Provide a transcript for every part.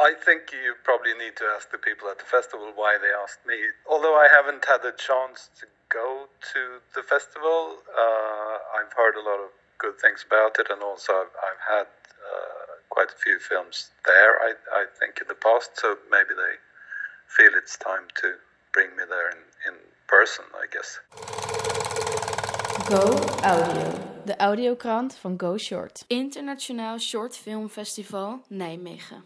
I think you probably need to ask the people at the festival why they asked me. Although I haven't had a chance to go to the festival, uh, I've heard a lot of good things about it, and also I've, I've had uh, quite a few films there, I, I think, in the past, so maybe they feel it's time to bring me there in, in person, I guess. Go Audio. De audiokrant van Go Short. Internationaal Short Film Festival Nijmegen.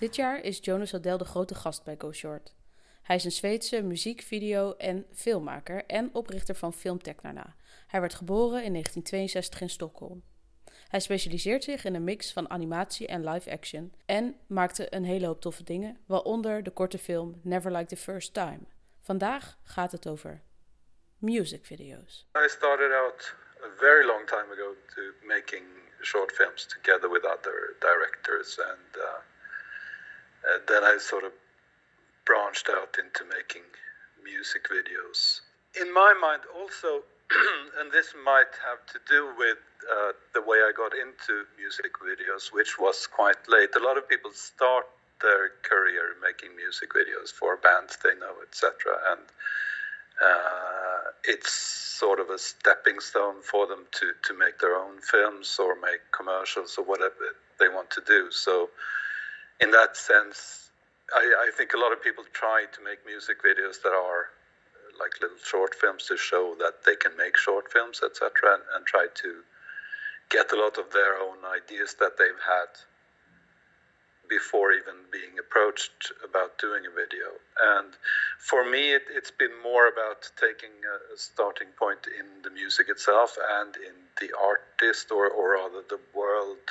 Dit jaar is Jonas Adel de grote gast bij Go Short. Hij is een Zweedse muziek, video en filmmaker en oprichter van Film Technarna. Hij werd geboren in 1962 in Stockholm. Hij specialiseert zich in een mix van animatie en live action en maakte een hele hoop toffe dingen, waaronder de korte film Never Like the First Time. Vandaag gaat het over music videos. I started out a very long time ago to making short films together with other directors and uh, then I sort of branched out into making music videos. In my mind also and this might have to do with uh, the way I got into music videos, which was quite late. A lot of people start their career making music videos for bands they know, etc. And uh, it's sort of a stepping stone for them to, to make their own films or make commercials or whatever they want to do. So, in that sense, I, I think a lot of people try to make music videos that are uh, like little short films to show that they can make short films, etc., and, and try to get a lot of their own ideas that they've had before even being approached about doing a video. And for me, it, has been more about taking a starting point in the music itself and in the artist, or, or rather the world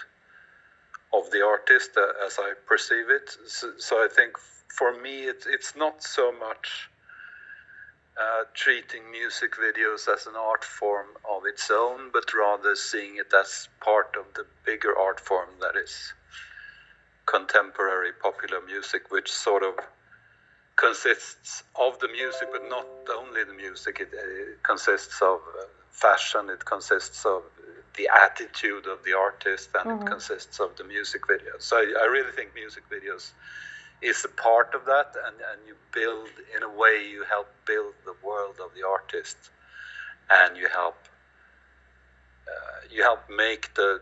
of the artist uh, as I perceive it. So, so I think for me, it, it's not so much uh, treating music videos as an art form of its own, but rather seeing it as part of the bigger art form that is contemporary popular music, which sort of consists of the music, but not only the music. It, it consists of uh, fashion, it consists of the attitude of the artist, and mm-hmm. it consists of the music video. So I, I really think music videos is a part of that, and, and you build, in a way, you help build the world of the artist, and you help uh, you help make the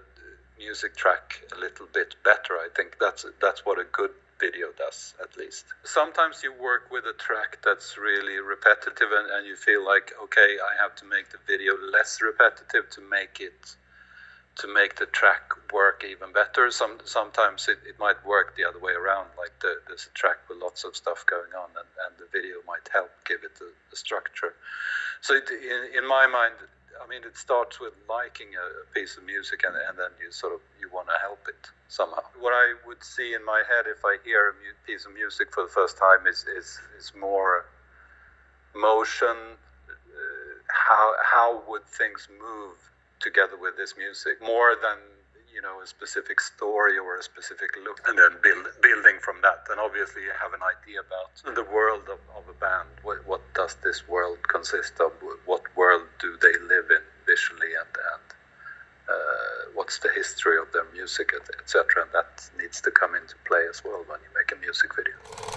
music track a little bit better. I think that's that's what a good video does, at least. Sometimes you work with a track that's really repetitive, and, and you feel like, okay, I have to make the video less repetitive to make it to make the track work even better. Some sometimes it, it might work the other way around, like the, there's a track with lots of stuff going on, and, and the video might help give it a structure. So it, in, in my mind, I mean, it starts with liking a, piece of music, and, and then you sort of you want to help it somehow. What I would see in my head if I hear a mu- piece of music for the first time is is, is more motion. Uh, how how would things move together with this music more than you know a specific story or a specific look and then build, building from that and obviously you have an idea about the world of, of a band what, what does this world consist of what world do they live in visually and, and uh, what's the history of their music etc and that needs to come into play as well when you make a music video